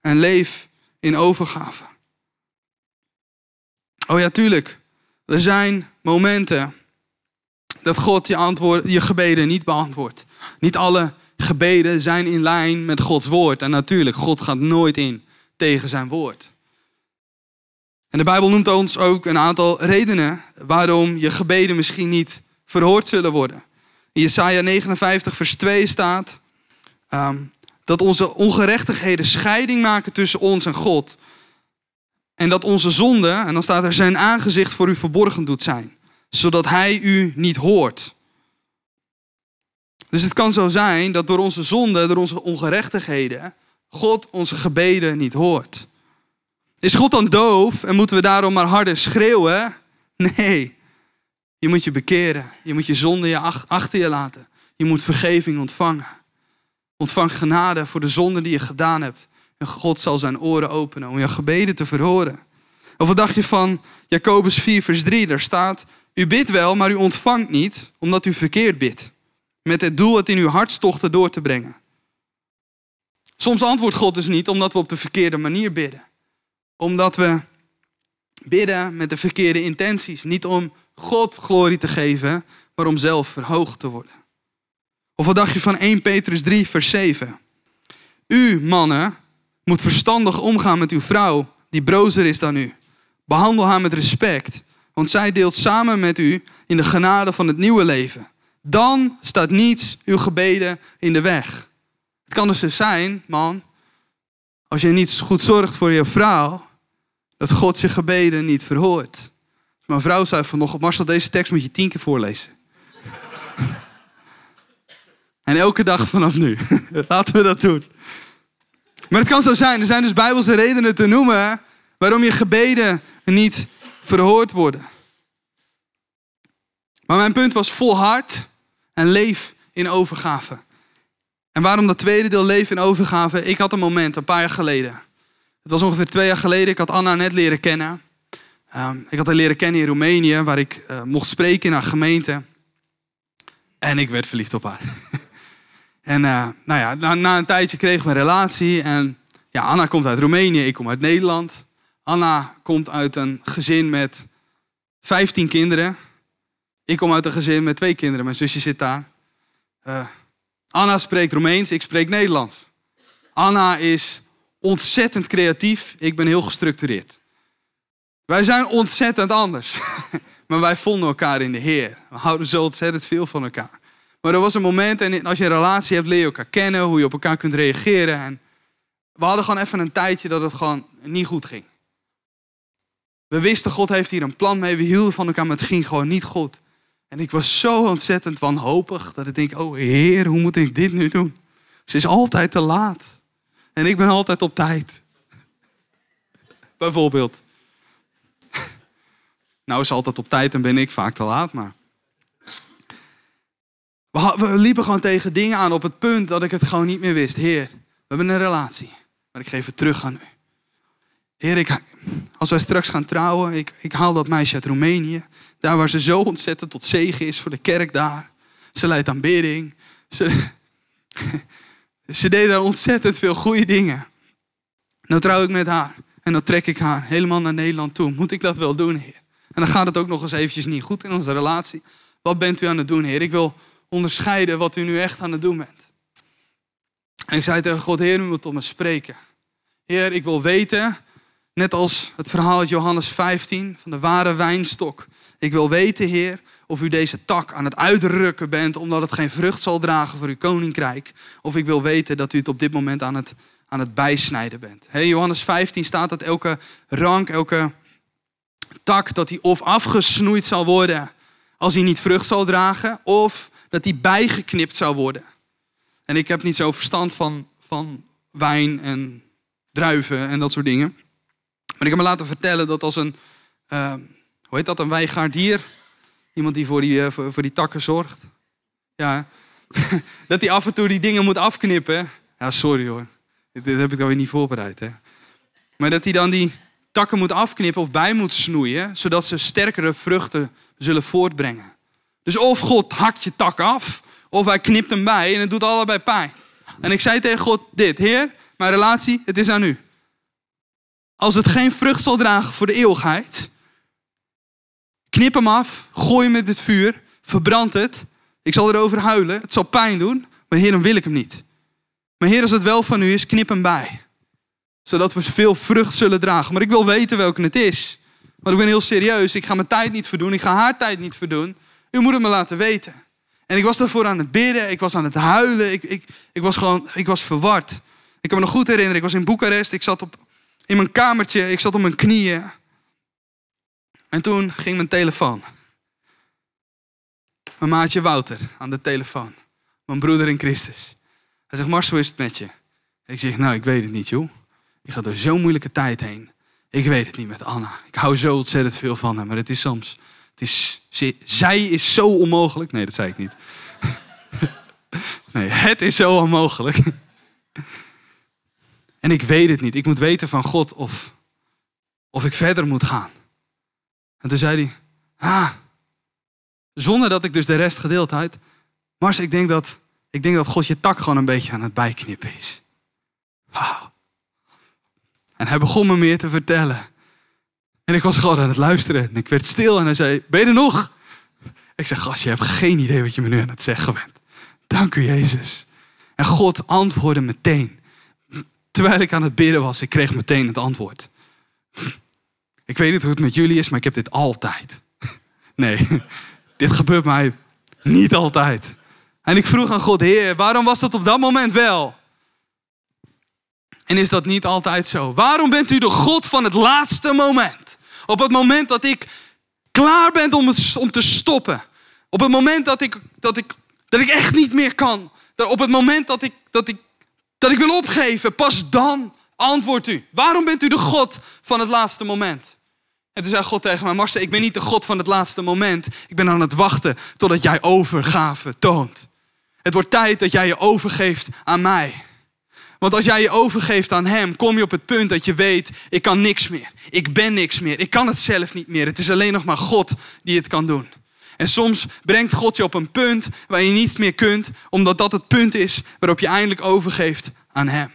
en leef in overgave. Oh ja, tuurlijk. Er zijn momenten dat God je, antwoord, je gebeden niet beantwoordt. Niet alle gebeden zijn in lijn met Gods woord. En natuurlijk, God gaat nooit in tegen zijn woord. En de Bijbel noemt ons ook een aantal redenen waarom je gebeden misschien niet verhoord zullen worden. In Jesaja 59, vers 2 staat ehm, dat onze ongerechtigheden scheiding maken tussen ons en God. En dat onze zonde, en dan staat er zijn aangezicht voor u verborgen doet zijn, zodat hij u niet hoort. Dus het kan zo zijn dat door onze zonde, door onze ongerechtigheden, God onze gebeden niet hoort. Is God dan doof en moeten we daarom maar harder schreeuwen? Nee. Je moet je bekeren. Je moet je zonde je achter je laten. Je moet vergeving ontvangen. Ontvang genade voor de zonde die je gedaan hebt. En God zal zijn oren openen om je gebeden te verhoren. Of wat dacht je van Jacobus 4, vers 3? Daar staat: U bidt wel, maar u ontvangt niet, omdat u verkeerd bidt. Met het doel het in uw hartstochten door te brengen. Soms antwoordt God dus niet omdat we op de verkeerde manier bidden. Omdat we bidden met de verkeerde intenties. Niet om God glorie te geven, maar om zelf verhoogd te worden. Of wat dacht je van 1 Petrus 3, vers 7? U, mannen, moet verstandig omgaan met uw vrouw, die brozer is dan u. Behandel haar met respect, want zij deelt samen met u in de genade van het nieuwe leven. Dan staat niets uw gebeden in de weg. Het kan dus zo zijn, man, als je niet goed zorgt voor je vrouw, dat God je gebeden niet verhoort. Mijn vrouw zei vanochtend, Marcel, deze tekst moet je tien keer voorlezen. en elke dag vanaf nu. Laten we dat doen. Maar het kan zo zijn. Er zijn dus bijbelse redenen te noemen waarom je gebeden niet verhoord worden. Maar mijn punt was volhard en leef in overgave. En waarom dat tweede deel leven in overgave? Ik had een moment, een paar jaar geleden. Het was ongeveer twee jaar geleden. Ik had Anna net leren kennen. Ehm, ik had haar leren kennen in Roemenië, waar ik uh, mocht spreken in haar gemeente. En ik werd verliefd op haar. en uh, nou ja, na, een tijdje kregen we een relatie. En ja, Anna komt uit Roemenië, ik kom uit Nederland. Anna komt uit een gezin met 15 kinderen. Ik kom uit een gezin met twee kinderen. Mijn zusje zit daar. Uh, Anna spreekt Roemeens, ik spreek Nederlands. Anna is ontzettend creatief, ik ben heel gestructureerd. Wij zijn ontzettend anders. maar wij vonden elkaar in de Heer. We houden zo ontzettend veel van elkaar. Maar er was een moment, en als je een relatie hebt, leer je elkaar kennen, hoe je op elkaar kunt reageren. En we hadden gewoon even een tijdje dat het gewoon niet goed ging. We wisten, God heeft hier een plan mee. We hielden van elkaar, maar het ging gewoon niet goed. En ik was zo ontzettend wanhopig dat ik denk, oh Heer, hoe moet ik dit nu doen? Ze is altijd te laat. En ik ben altijd op tijd. Bijvoorbeeld. Nou is altijd op tijd en ben ik vaak te laat, maar... We liepen gewoon tegen dingen aan op het punt dat ik het gewoon niet meer wist. Heer, we hebben een relatie, maar ik geef het terug aan u. Heer, ik, als wij straks gaan trouwen, ik, ik haal dat meisje uit Roemenië. Daar waar ze zo ontzettend tot zegen is voor de kerk daar. Ze leidt aanbidding. Ze, ze deed daar ontzettend veel goede dingen. Nou trouw ik met haar. En dan trek ik haar helemaal naar Nederland toe. Moet ik dat wel doen, Heer? En dan gaat het ook nog eens eventjes niet goed in onze relatie. Wat bent u aan het doen, Heer? Ik wil onderscheiden wat u nu echt aan het doen bent. En ik zei tegen God, Heer, u moet tot me spreken. Heer, ik wil weten, net als het verhaal uit Johannes 15 van de ware wijnstok. Ik wil weten, Heer, of u deze tak aan het uitrukken bent omdat het geen vrucht zal dragen voor uw koninkrijk. Of ik wil weten dat u het op dit moment aan het, aan het bijsnijden bent. Hey, Johannes 15 staat dat elke rank, elke tak, dat die of afgesnoeid zal worden als hij niet vrucht zal dragen, of dat die bijgeknipt zou worden. En ik heb niet zo verstand van, van wijn en druiven en dat soort dingen. Maar ik heb me laten vertellen dat als een, uh, hoe heet dat, een wijgaardier, iemand die voor die, uh, voor, voor, die takken zorgt, ja, dat hij af en toe die dingen moet afknippen. Ja, sorry hoor, dit, heb ik dan weer niet voorbereid. Hè. Maar dat hij dan die takken moet afknippen of bij moet snoeien, zodat ze sterkere vruchten zullen voortbrengen. Dus of God hakt je tak af, of hij knipt hem bij en het doet allebei pijn. En ik zei tegen God dit, Heer, mijn relatie, het is aan u. Als het geen vrucht zal dragen voor de eeuwigheid, knip hem af, gooi hem met het vuur, verbrand het. Ik zal erover huilen, het zal pijn doen, maar Heer, dan wil ik hem niet. Maar Heer, als het wel van u is, knip hem bij. Zodat we veel vrucht zullen dragen. Maar ik wil weten welke het is. Want ik ben heel serieus. Ik ga mijn tijd niet verdoen. Ik ga haar tijd niet verdoen. U moet het me laten weten. En ik was daarvoor aan het bidden. Ik was aan het huilen. Ik, ik, ik was gewoon, ik was verward. Ik kan me nog goed herinneren. Ik was in Boekarest. Ik zat op, in mijn kamertje. Ik zat op mijn knieën. En toen ging mijn telefoon. Mijn maatje Wouter aan de telefoon. Mijn broeder in Christus. Hij zegt, Mars, hoe is het met je? Ik zeg, nou, ik weet het niet, joh. Ik ga door zo'n moeilijke tijd heen. Ik weet het niet met Anna. Ik hou zo ontzettend veel van haar. Maar het is soms... Het is, zij is zo onmogelijk. Nee, dat zei ik niet. Nee, het is zo onmogelijk. En ik weet het niet. Ik moet weten van God of, of ik verder moet gaan. En toen zei hij, ah, zonder dat ik dus de rest gedeeld had. Mars, ik denk dat, ik denk dat God je tak gewoon een beetje aan het bijknippen is. Wauw. En hij begon me meer te vertellen. En ik was gewoon aan het luisteren. En ik werd stil en hij zei, ben je er nog? Ik zeg, gast, je hebt geen idee wat je me nu aan het zeggen bent. Dank u, Jezus. En God antwoordde meteen. Terwijl ik aan het bidden was, ik kreeg meteen het antwoord. Ik weet niet hoe het met jullie is, maar ik heb dit altijd. Nee, dit gebeurt mij niet altijd. En ik vroeg aan God, Heer, waarom was dat op dat moment wel? En is dat niet altijd zo? Waarom bent u de God van het laatste moment? Op het moment dat ik klaar ben om, om te stoppen. Op het moment dat ik, dat, ik, dat ik echt niet meer kan. Op het moment dat ik, dat, ik, dat ik wil opgeven. Pas dan antwoordt u. Waarom bent u de God van het laatste moment? En toen zei God tegen mij, Marcel, ik ben niet de God van het laatste moment. Ik ben aan het wachten totdat jij overgave toont. Het wordt tijd dat jij je overgeeft aan mij. Want als jij je overgeeft aan Hem, kom je op het punt dat je weet, ik kan niks meer. Ik ben niks meer. Ik kan het zelf niet meer. Het is alleen nog maar God die het kan doen. En soms brengt God je op een punt waar je niets meer kunt, omdat dat het punt is waarop je eindelijk overgeeft aan Hem.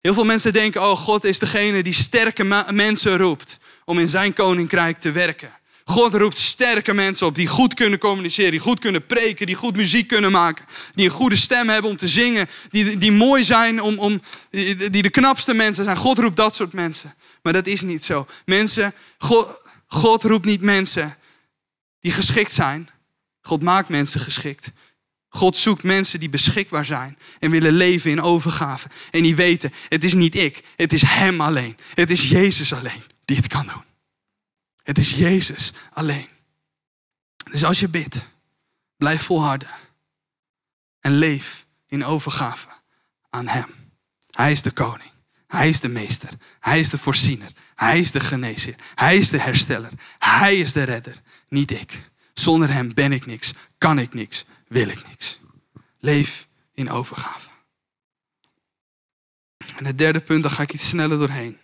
Heel veel mensen denken, oh God is degene die sterke mensen roept om in zijn koninkrijk te werken. God roept sterke mensen op die goed kunnen communiceren, die goed kunnen preken, die goed muziek kunnen maken, die een goede stem hebben om te zingen, die, die mooi zijn, om, om, die de knapste mensen zijn. God roept dat soort mensen. Maar dat is niet zo. Mensen, God, God roept niet mensen die geschikt zijn. God maakt mensen geschikt. God zoekt mensen die beschikbaar zijn en willen leven in overgave. En die weten, het is niet ik, het is Hem alleen. Het is Jezus alleen die het kan doen. Het is Jezus alleen. Dus als je bidt, blijf volharden. En leef in overgave aan Hem. Hij is de koning. Hij is de meester. Hij is de voorziener. Hij is de genezer. Hij is de hersteller. Hij is de redder. Niet ik. Zonder Hem ben ik niks, kan ik niks, wil ik niks. Leef in overgave. En het derde punt, daar ga ik iets sneller doorheen.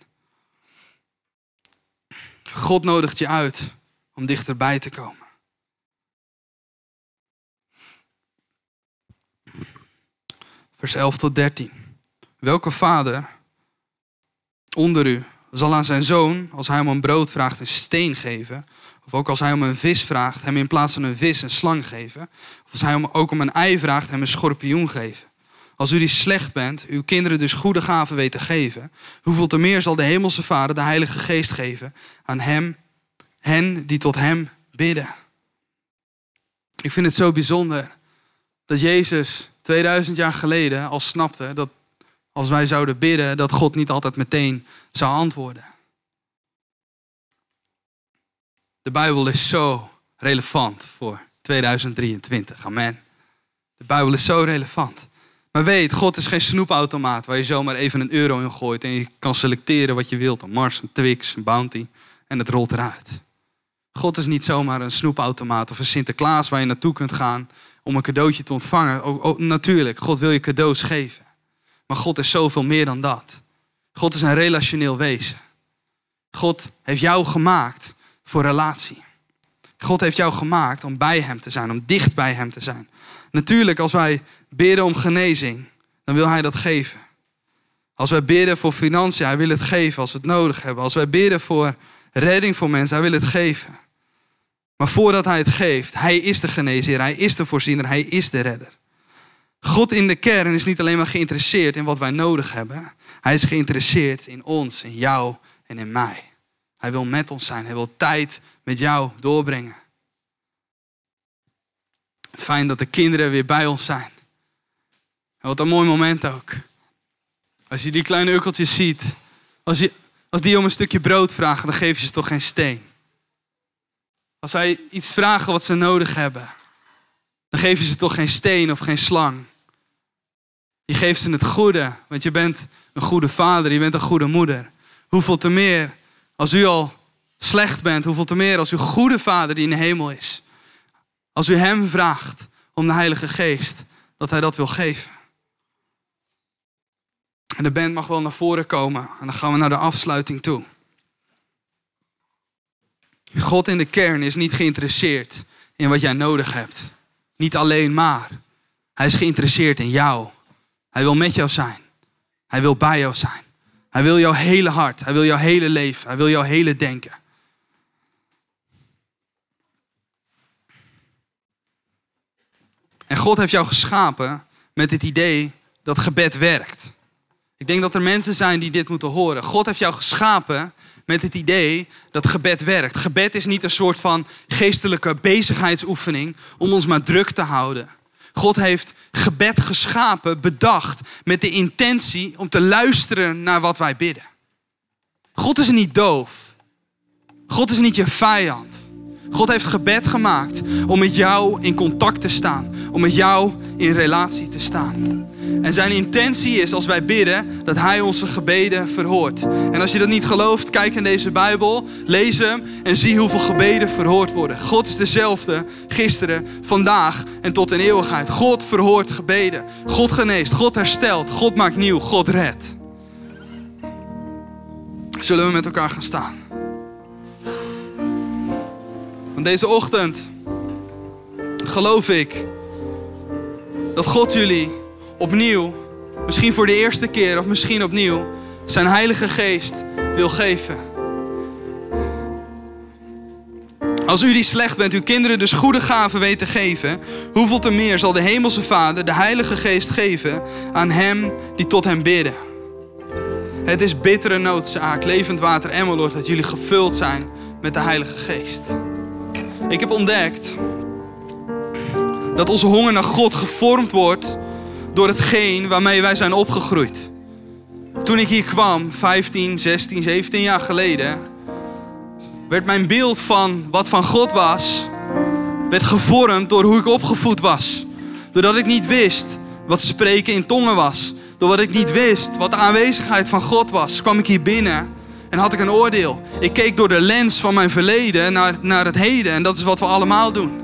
God nodigt je uit om dichterbij te komen. Vers 11 tot 13. Welke vader onder u zal aan zijn zoon, als hij om een brood vraagt, een steen geven? Of ook als hij om een vis vraagt, hem in plaats van een vis een slang geven? Of als hij om, ook om een ei vraagt, hem een schorpioen geven? Als u die slecht bent, uw kinderen dus goede gaven weten geven, hoeveel te meer zal de hemelse Vader de Heilige Geest geven aan hem, hen die tot hem bidden. Ik vind het zo bijzonder dat Jezus 2000 jaar geleden al snapte dat als wij zouden bidden, dat God niet altijd meteen zou antwoorden. De Bijbel is zo relevant voor 2023. Amen. De Bijbel is zo relevant. Maar weet, God is geen snoepautomaat waar je zomaar even een euro in gooit en je kan selecteren wat je wilt. Een Mars, een Twix, een Bounty en het rolt eruit. God is niet zomaar een snoepautomaat of een Sinterklaas waar je naartoe kunt gaan om een cadeautje te ontvangen. natuurlijk, God wil je cadeaus geven. Maar God is zoveel meer dan dat. God is een relationeel wezen. God heeft jou gemaakt voor relatie. God heeft jou gemaakt om bij Hem te zijn, om dicht bij Hem te zijn. Natuurlijk, als wij bidden om genezing, dan wil Hij dat geven. Als wij bidden voor financiën, Hij wil het geven als we het nodig hebben. Als wij bidden voor redding voor mensen, Hij wil het geven. Maar voordat Hij het geeft, Hij is de genezer, Hij is de voorziener, Hij is de redder. God in de kern is niet alleen maar geïnteresseerd in wat wij nodig hebben. Hij is geïnteresseerd in ons, in jou en in mij. Hij wil met ons zijn. Hij wil tijd met jou doorbrengen. Het fijn dat de kinderen weer bij ons zijn. Wat een mooi moment ook. Als je die kleine ukkeltjes ziet. Als, je, als die om een stukje brood vragen, dan geef je ze toch geen steen. Als zij iets vragen wat ze nodig hebben, dan geef je ze toch geen steen of geen slang. Je geeft ze het goede, want je bent een goede vader, je bent een goede moeder. Hoeveel te meer als u al slecht bent, hoeveel te meer als uw goede vader die in de hemel is. Als u hem vraagt om de Heilige Geest, dat hij dat wil geven. En de band mag wel naar voren komen en dan gaan we naar de afsluiting toe. God in de kern is niet geïnteresseerd in wat jij nodig hebt. Niet alleen maar. Hij is geïnteresseerd in jou. Hij wil met jou zijn. Hij wil bij jou zijn. Hij wil jouw hele hart. Hij wil jouw hele leven. Hij wil jouw hele denken. En God heeft jou geschapen met het idee dat gebed werkt. Ik denk dat er mensen zijn die dit moeten horen. God heeft jou geschapen met het idee dat gebed werkt. Gebed is niet een soort van geestelijke bezigheidsoefening om ons maar druk te houden. God heeft gebed geschapen, bedacht met de intentie om te luisteren naar wat wij bidden. God is niet doof. God is niet je vijand. God heeft gebed gemaakt om met jou in contact te staan, om met jou in relatie te staan. En zijn intentie is als wij bidden dat hij onze gebeden verhoort. En als je dat niet gelooft, kijk in deze Bijbel, lees hem en zie hoeveel gebeden verhoord worden. God is dezelfde gisteren, vandaag en tot in eeuwigheid. God verhoort gebeden. God geneest, God herstelt, God maakt nieuw, God redt. Zullen we met elkaar gaan staan? Want deze ochtend geloof ik dat God jullie opnieuw, misschien voor de eerste keer of misschien opnieuw, zijn Heilige Geest wil geven. Als u die slecht bent, uw kinderen dus goede gaven weet te geven, hoeveel te meer zal de Hemelse Vader de Heilige Geest geven aan hem die tot hem bidden. Het is bittere noodzaak, levend water Emmeloord, dat jullie gevuld zijn met de Heilige Geest. Ik heb ontdekt dat onze honger naar God gevormd wordt door hetgeen waarmee wij zijn opgegroeid. Toen ik hier kwam, 15, 16, 17 jaar geleden, werd mijn beeld van wat van God was, werd gevormd door hoe ik opgevoed was. Doordat ik niet wist wat spreken in tongen was. Doordat ik niet wist wat de aanwezigheid van God was, kwam ik hier binnen en had ik een oordeel. Ik keek door de lens van mijn verleden naar, naar het heden en dat is wat we allemaal doen.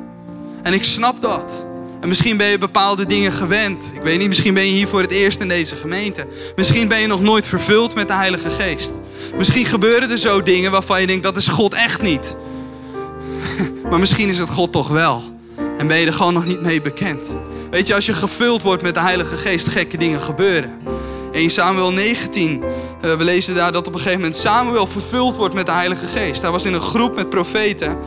En ik snap dat. En misschien ben je bepaalde dingen gewend. Ik weet niet, misschien ben je hier voor het eerst in deze gemeente. Misschien ben je nog nooit vervuld met de Heilige Geest. Misschien gebeuren er zo dingen waarvan je denkt dat is God echt niet. Maar misschien is het God toch wel. En ben je er gewoon nog niet mee bekend. Weet je, als je gevuld wordt met de Heilige Geest, gekke dingen gebeuren. In Samuel 19, uh, we lezen daar dat op een gegeven moment Samuel vervuld wordt met de Heilige Geest. Hij was in een groep met profeten.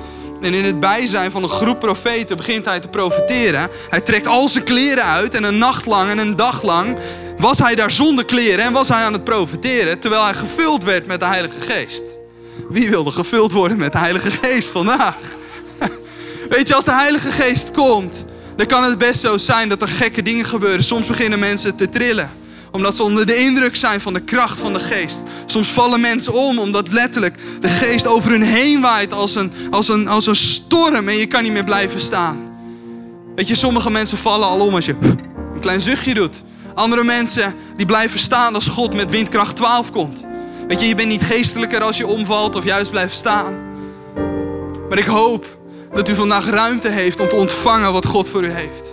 En in het bijzijn van een groep profeten begint hij te profeteren. Hij trekt al zijn kleren uit en een nacht lang en een dag lang was hij daar zonder kleren en was hij aan het profeteren terwijl hij gevuld werd met de Heilige Geest. Wie wilde gevuld worden met de Heilige Geest vandaag? Weet je, als de Heilige Geest komt, dan kan het best zo zijn dat er gekke dingen gebeuren. Soms beginnen mensen te trillen omdat ze onder de indruk zijn van de kracht van de geest. Soms vallen mensen om omdat letterlijk de geest over hun heen waait als een, als een, als een storm en je kan niet meer blijven staan. Weet je, sommige mensen vallen al om als je een klein zuchtje doet. Andere mensen die blijven staan als God met windkracht 12 komt. Weet je, je bent niet geestelijker als je omvalt of juist blijft staan. Maar ik hoop dat u vandaag ruimte heeft om te ontvangen wat God voor u heeft.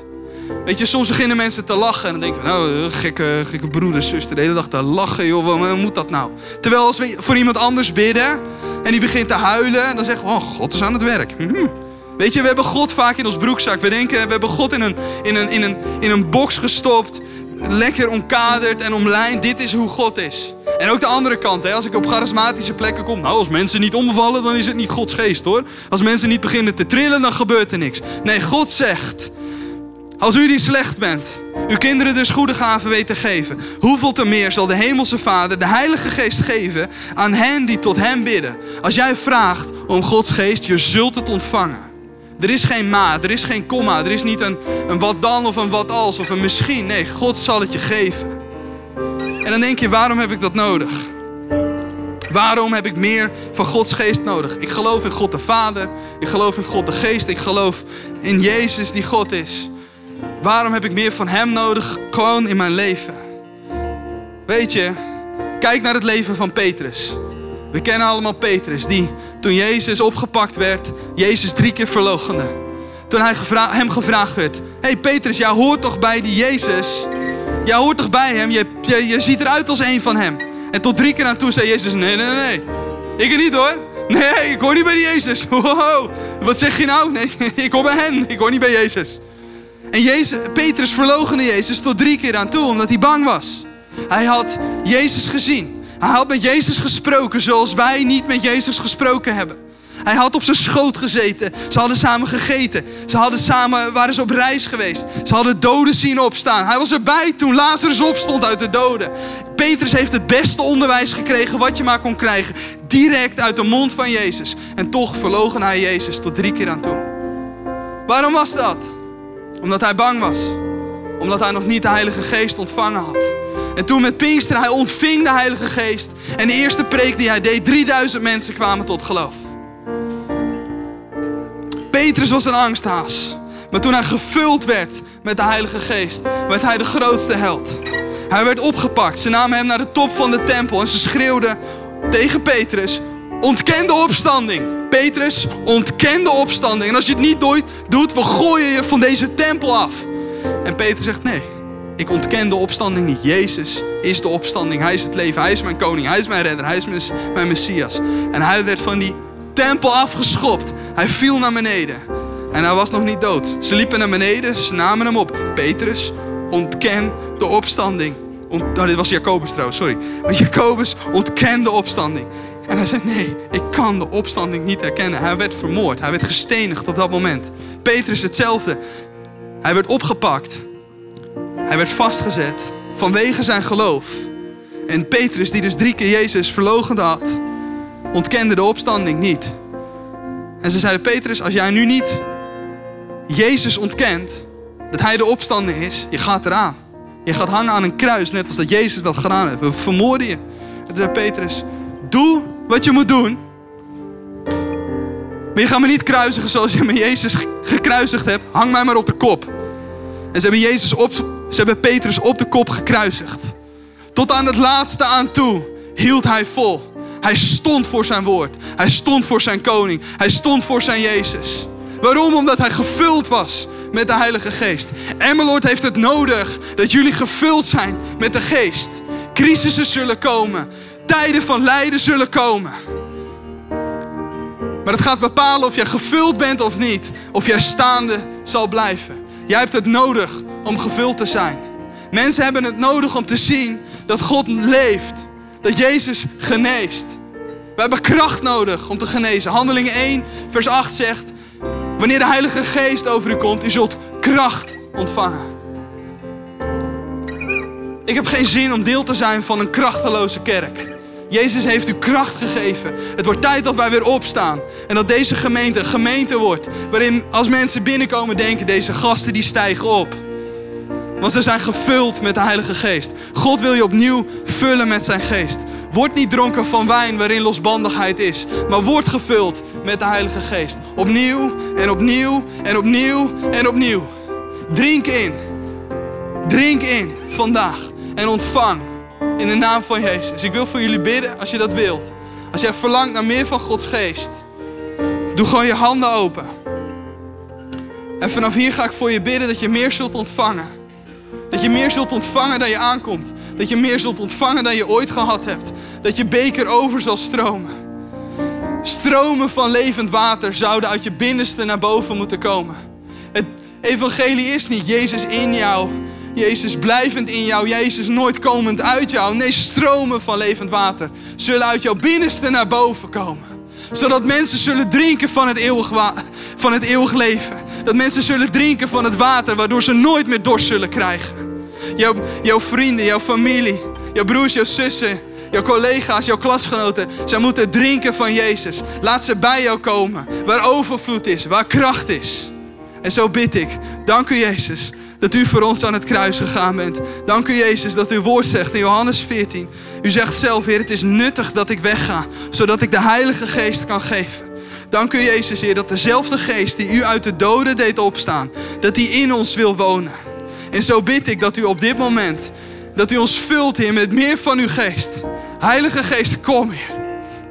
Weet je, soms beginnen mensen te lachen. En dan denken we, nou, gekke, gekke broeder, zuster, de hele dag te lachen, joh, wat moet dat nou? Terwijl als we voor iemand anders bidden en die begint te huilen, dan zeggen we, oh, God is aan het werk. Hm. Weet je, we hebben God vaak in ons broekzak. We denken, we hebben God in een, in een, in een, in een box gestopt, lekker omkaderd en omlijnd. Dit is hoe God is. En ook de andere kant, hè, als ik op charismatische plekken kom. Nou, als mensen niet omvallen, dan is het niet Gods geest hoor. Als mensen niet beginnen te trillen, dan gebeurt er niks. Nee, God zegt, als u die slecht bent, uw kinderen dus goede gaven weet te geven, hoeveel te meer zal de Hemelse Vader de Heilige Geest geven aan hen die tot Hem bidden? Als jij vraagt om Gods Geest, je zult het ontvangen. Er is geen ma, er is geen komma, er is niet een, een wat dan of een wat als of een misschien. Nee, God zal het je geven. En dan denk je, waarom heb ik dat nodig? Waarom heb ik meer van Gods geest nodig? Ik geloof in God de Vader, ik geloof in God de Geest, ik geloof in Jezus die God is. Waarom heb ik meer van Hem nodig gewoon in mijn leven? Weet je, kijk naar het leven van Petrus. We kennen allemaal Petrus, die toen Jezus opgepakt werd, Jezus drie keer verloochende. Toen hij hem gevraagd werd: hey Petrus, jij hoort toch bij die Jezus? Jij hoort toch bij hem? Je, je, je ziet eruit als een van hem. En tot drie keer aan toe zei Jezus: Nee, nee, nee. Ik niet hoor. Nee, ik hoor niet bij die Jezus. Wow, wat zeg je nou? Nee, ik hoor bij hen. Ik hoor niet bij Jezus. En Jezus, Petrus verloochende Jezus tot drie keer aan toe, omdat hij bang was. Hij had Jezus gezien. Hij had met Jezus gesproken zoals wij niet met Jezus gesproken hebben. Hij had op zijn schoot gezeten. Ze hadden samen gegeten. Ze hadden samen, waren ze op reis geweest. Ze hadden doden zien opstaan. Hij was erbij toen Lazarus opstond uit de doden. Petrus heeft het beste onderwijs gekregen wat je maar kon krijgen. Direct uit de mond van Jezus. En toch verlogen hij Jezus tot drie keer aan toe. Waarom was dat? Omdat hij bang was. Omdat hij nog niet de Heilige Geest ontvangen had. En toen met Pinkster, hij ontving de Heilige Geest. En de eerste preek die hij deed, 3000 mensen kwamen tot geloof. Petrus was een angsthaas. Maar toen hij gevuld werd met de Heilige Geest, werd hij de grootste held. Hij werd opgepakt. Ze namen hem naar de top van de tempel en ze schreeuwden tegen Petrus: Ontken de opstanding. Petrus, ontken de opstanding. En als je het niet doet, we gooien je van deze tempel af. En Petrus zegt: Nee, ik ontken de opstanding niet. Jezus is de opstanding. Hij is het leven. Hij is mijn koning. Hij is mijn redder. Hij is mijn messias. En hij werd van die tempel afgeschopt. Hij viel naar beneden. En hij was nog niet dood. Ze liepen naar beneden. Ze namen hem op. Petrus, ontken de opstanding. Ont, oh, dit was Jacobus trouwens, sorry. Maar Jacobus ontkende de opstanding. En hij zei, nee, ik kan de opstanding niet herkennen. Hij werd vermoord. Hij werd gestenigd op dat moment. Petrus hetzelfde. Hij werd opgepakt. Hij werd vastgezet vanwege zijn geloof. En Petrus, die dus drie keer Jezus verloochend had, ontkende de opstanding niet. En ze zeiden, Petrus, als jij nu niet Jezus ontkent, dat hij de opstanding is, je gaat eraan. Je gaat hangen aan een kruis, net als dat Jezus dat gedaan heeft. We vermoorden je. En toen zei Petrus, doe wat je moet doen. Maar je gaat me niet kruisigen zoals je met Jezus gekruisigd hebt. Hang mij maar op de kop. En ze hebben, Jezus op, ze hebben Petrus op de kop gekruisigd. Tot aan het laatste aan toe hield hij vol. Hij stond voor zijn woord. Hij stond voor zijn koning. Hij stond voor zijn Jezus. Waarom? Omdat hij gevuld was met de Heilige Geest. Emmeloord heeft het nodig dat jullie gevuld zijn met de Geest. Crisissen zullen komen. Tijden van lijden zullen komen. Maar het gaat bepalen of jij gevuld bent of niet. Of jij staande zal blijven. Jij hebt het nodig om gevuld te zijn. Mensen hebben het nodig om te zien dat God leeft. Dat Jezus geneest. We hebben kracht nodig om te genezen. Handelingen 1, vers 8 zegt: Wanneer de Heilige Geest over u komt, u zult kracht ontvangen. Ik heb geen zin om deel te zijn van een krachteloze kerk. Jezus heeft u kracht gegeven. Het wordt tijd dat wij weer opstaan. En dat deze gemeente een gemeente wordt. Waarin als mensen binnenkomen denken, deze gasten die stijgen op. Want ze zijn gevuld met de Heilige Geest. God wil je opnieuw vullen met zijn geest. Word niet dronken van wijn waarin losbandigheid is. Maar word gevuld met de Heilige Geest. Opnieuw en opnieuw en opnieuw en opnieuw. Drink in. Drink in vandaag. En ontvang in de naam van Jezus. Ik wil voor jullie bidden als je dat wilt. Als jij verlangt naar meer van Gods geest. Doe gewoon je handen open. En vanaf hier ga ik voor je bidden dat je meer zult ontvangen. Dat je meer zult ontvangen dan je aankomt. Dat je meer zult ontvangen dan je ooit gehad hebt. Dat je beker over zal stromen. Stromen van levend water zouden uit je binnenste naar boven moeten komen. Het evangelie is niet Jezus in jou, Jezus blijvend in jou, Jezus nooit komend uit jou. Nee, stromen van levend water zullen uit jouw binnenste naar boven komen. Zodat mensen zullen drinken van het eeuwig, van het eeuwig leven. Dat mensen zullen drinken van het water, waardoor ze nooit meer dorst zullen krijgen. Jouw, jouw vrienden, jouw familie, jouw broers, jouw zussen, jouw collega's, jouw klasgenoten. Zij moeten drinken van Jezus. Laat ze bij jou komen. Waar overvloed is, waar kracht is. En zo bid ik. Dank u Jezus dat u voor ons aan het kruis gegaan bent. Dank u Jezus dat uw woord zegt in Johannes 14. U zegt zelf, Heer, het is nuttig dat ik wegga, zodat ik de Heilige Geest kan geven. Dank u Jezus, Heer, dat dezelfde Geest die u uit de doden deed opstaan, dat die in ons wil wonen. En zo bid ik dat u op dit moment, dat u ons vult, Heer, met meer van uw Geest. Heilige Geest, kom, Heer.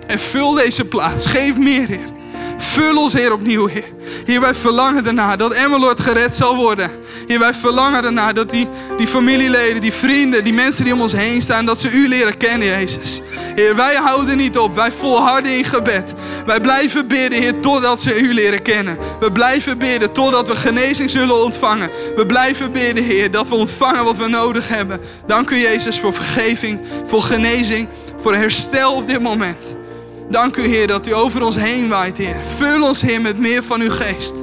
En vul deze plaats. Geef meer, Heer. Vul ons, Heer, opnieuw, Heer. Heer, wij verlangen ernaar dat Emmeloord gered zal worden. Heer, wij verlangen ernaar dat die, die familieleden, die vrienden, die mensen die om ons heen staan, dat ze U leren kennen, Jezus. Heer, wij houden niet op. Wij volharden in gebed. Wij blijven bidden, Heer, totdat ze U leren kennen. We blijven bidden totdat we genezing zullen ontvangen. We blijven bidden, Heer, dat we ontvangen wat we nodig hebben. Dank u, Jezus, voor vergeving, voor genezing, voor herstel op dit moment. Dank u, Heer, dat u over ons heen waait, Heer. Vul ons, Heer, met meer van uw geest.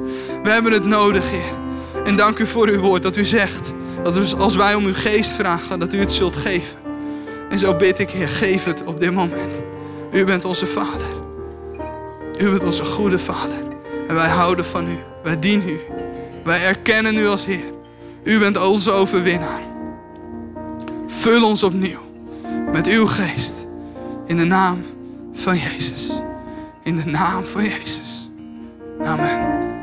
We hebben het nodig, Heer. En dank u voor uw woord, dat u zegt dat als wij om uw geest vragen, dat u het zult geven. En zo bid ik, Heer, geef het op dit moment. U bent onze Vader. U bent onze goede Vader. En wij houden van u. Wij dienen u. Wij erkennen u als Heer. U bent onze overwinnaar. Vul ons opnieuw met uw geest. In de naam van Jezus. In de naam van Jezus. Amen.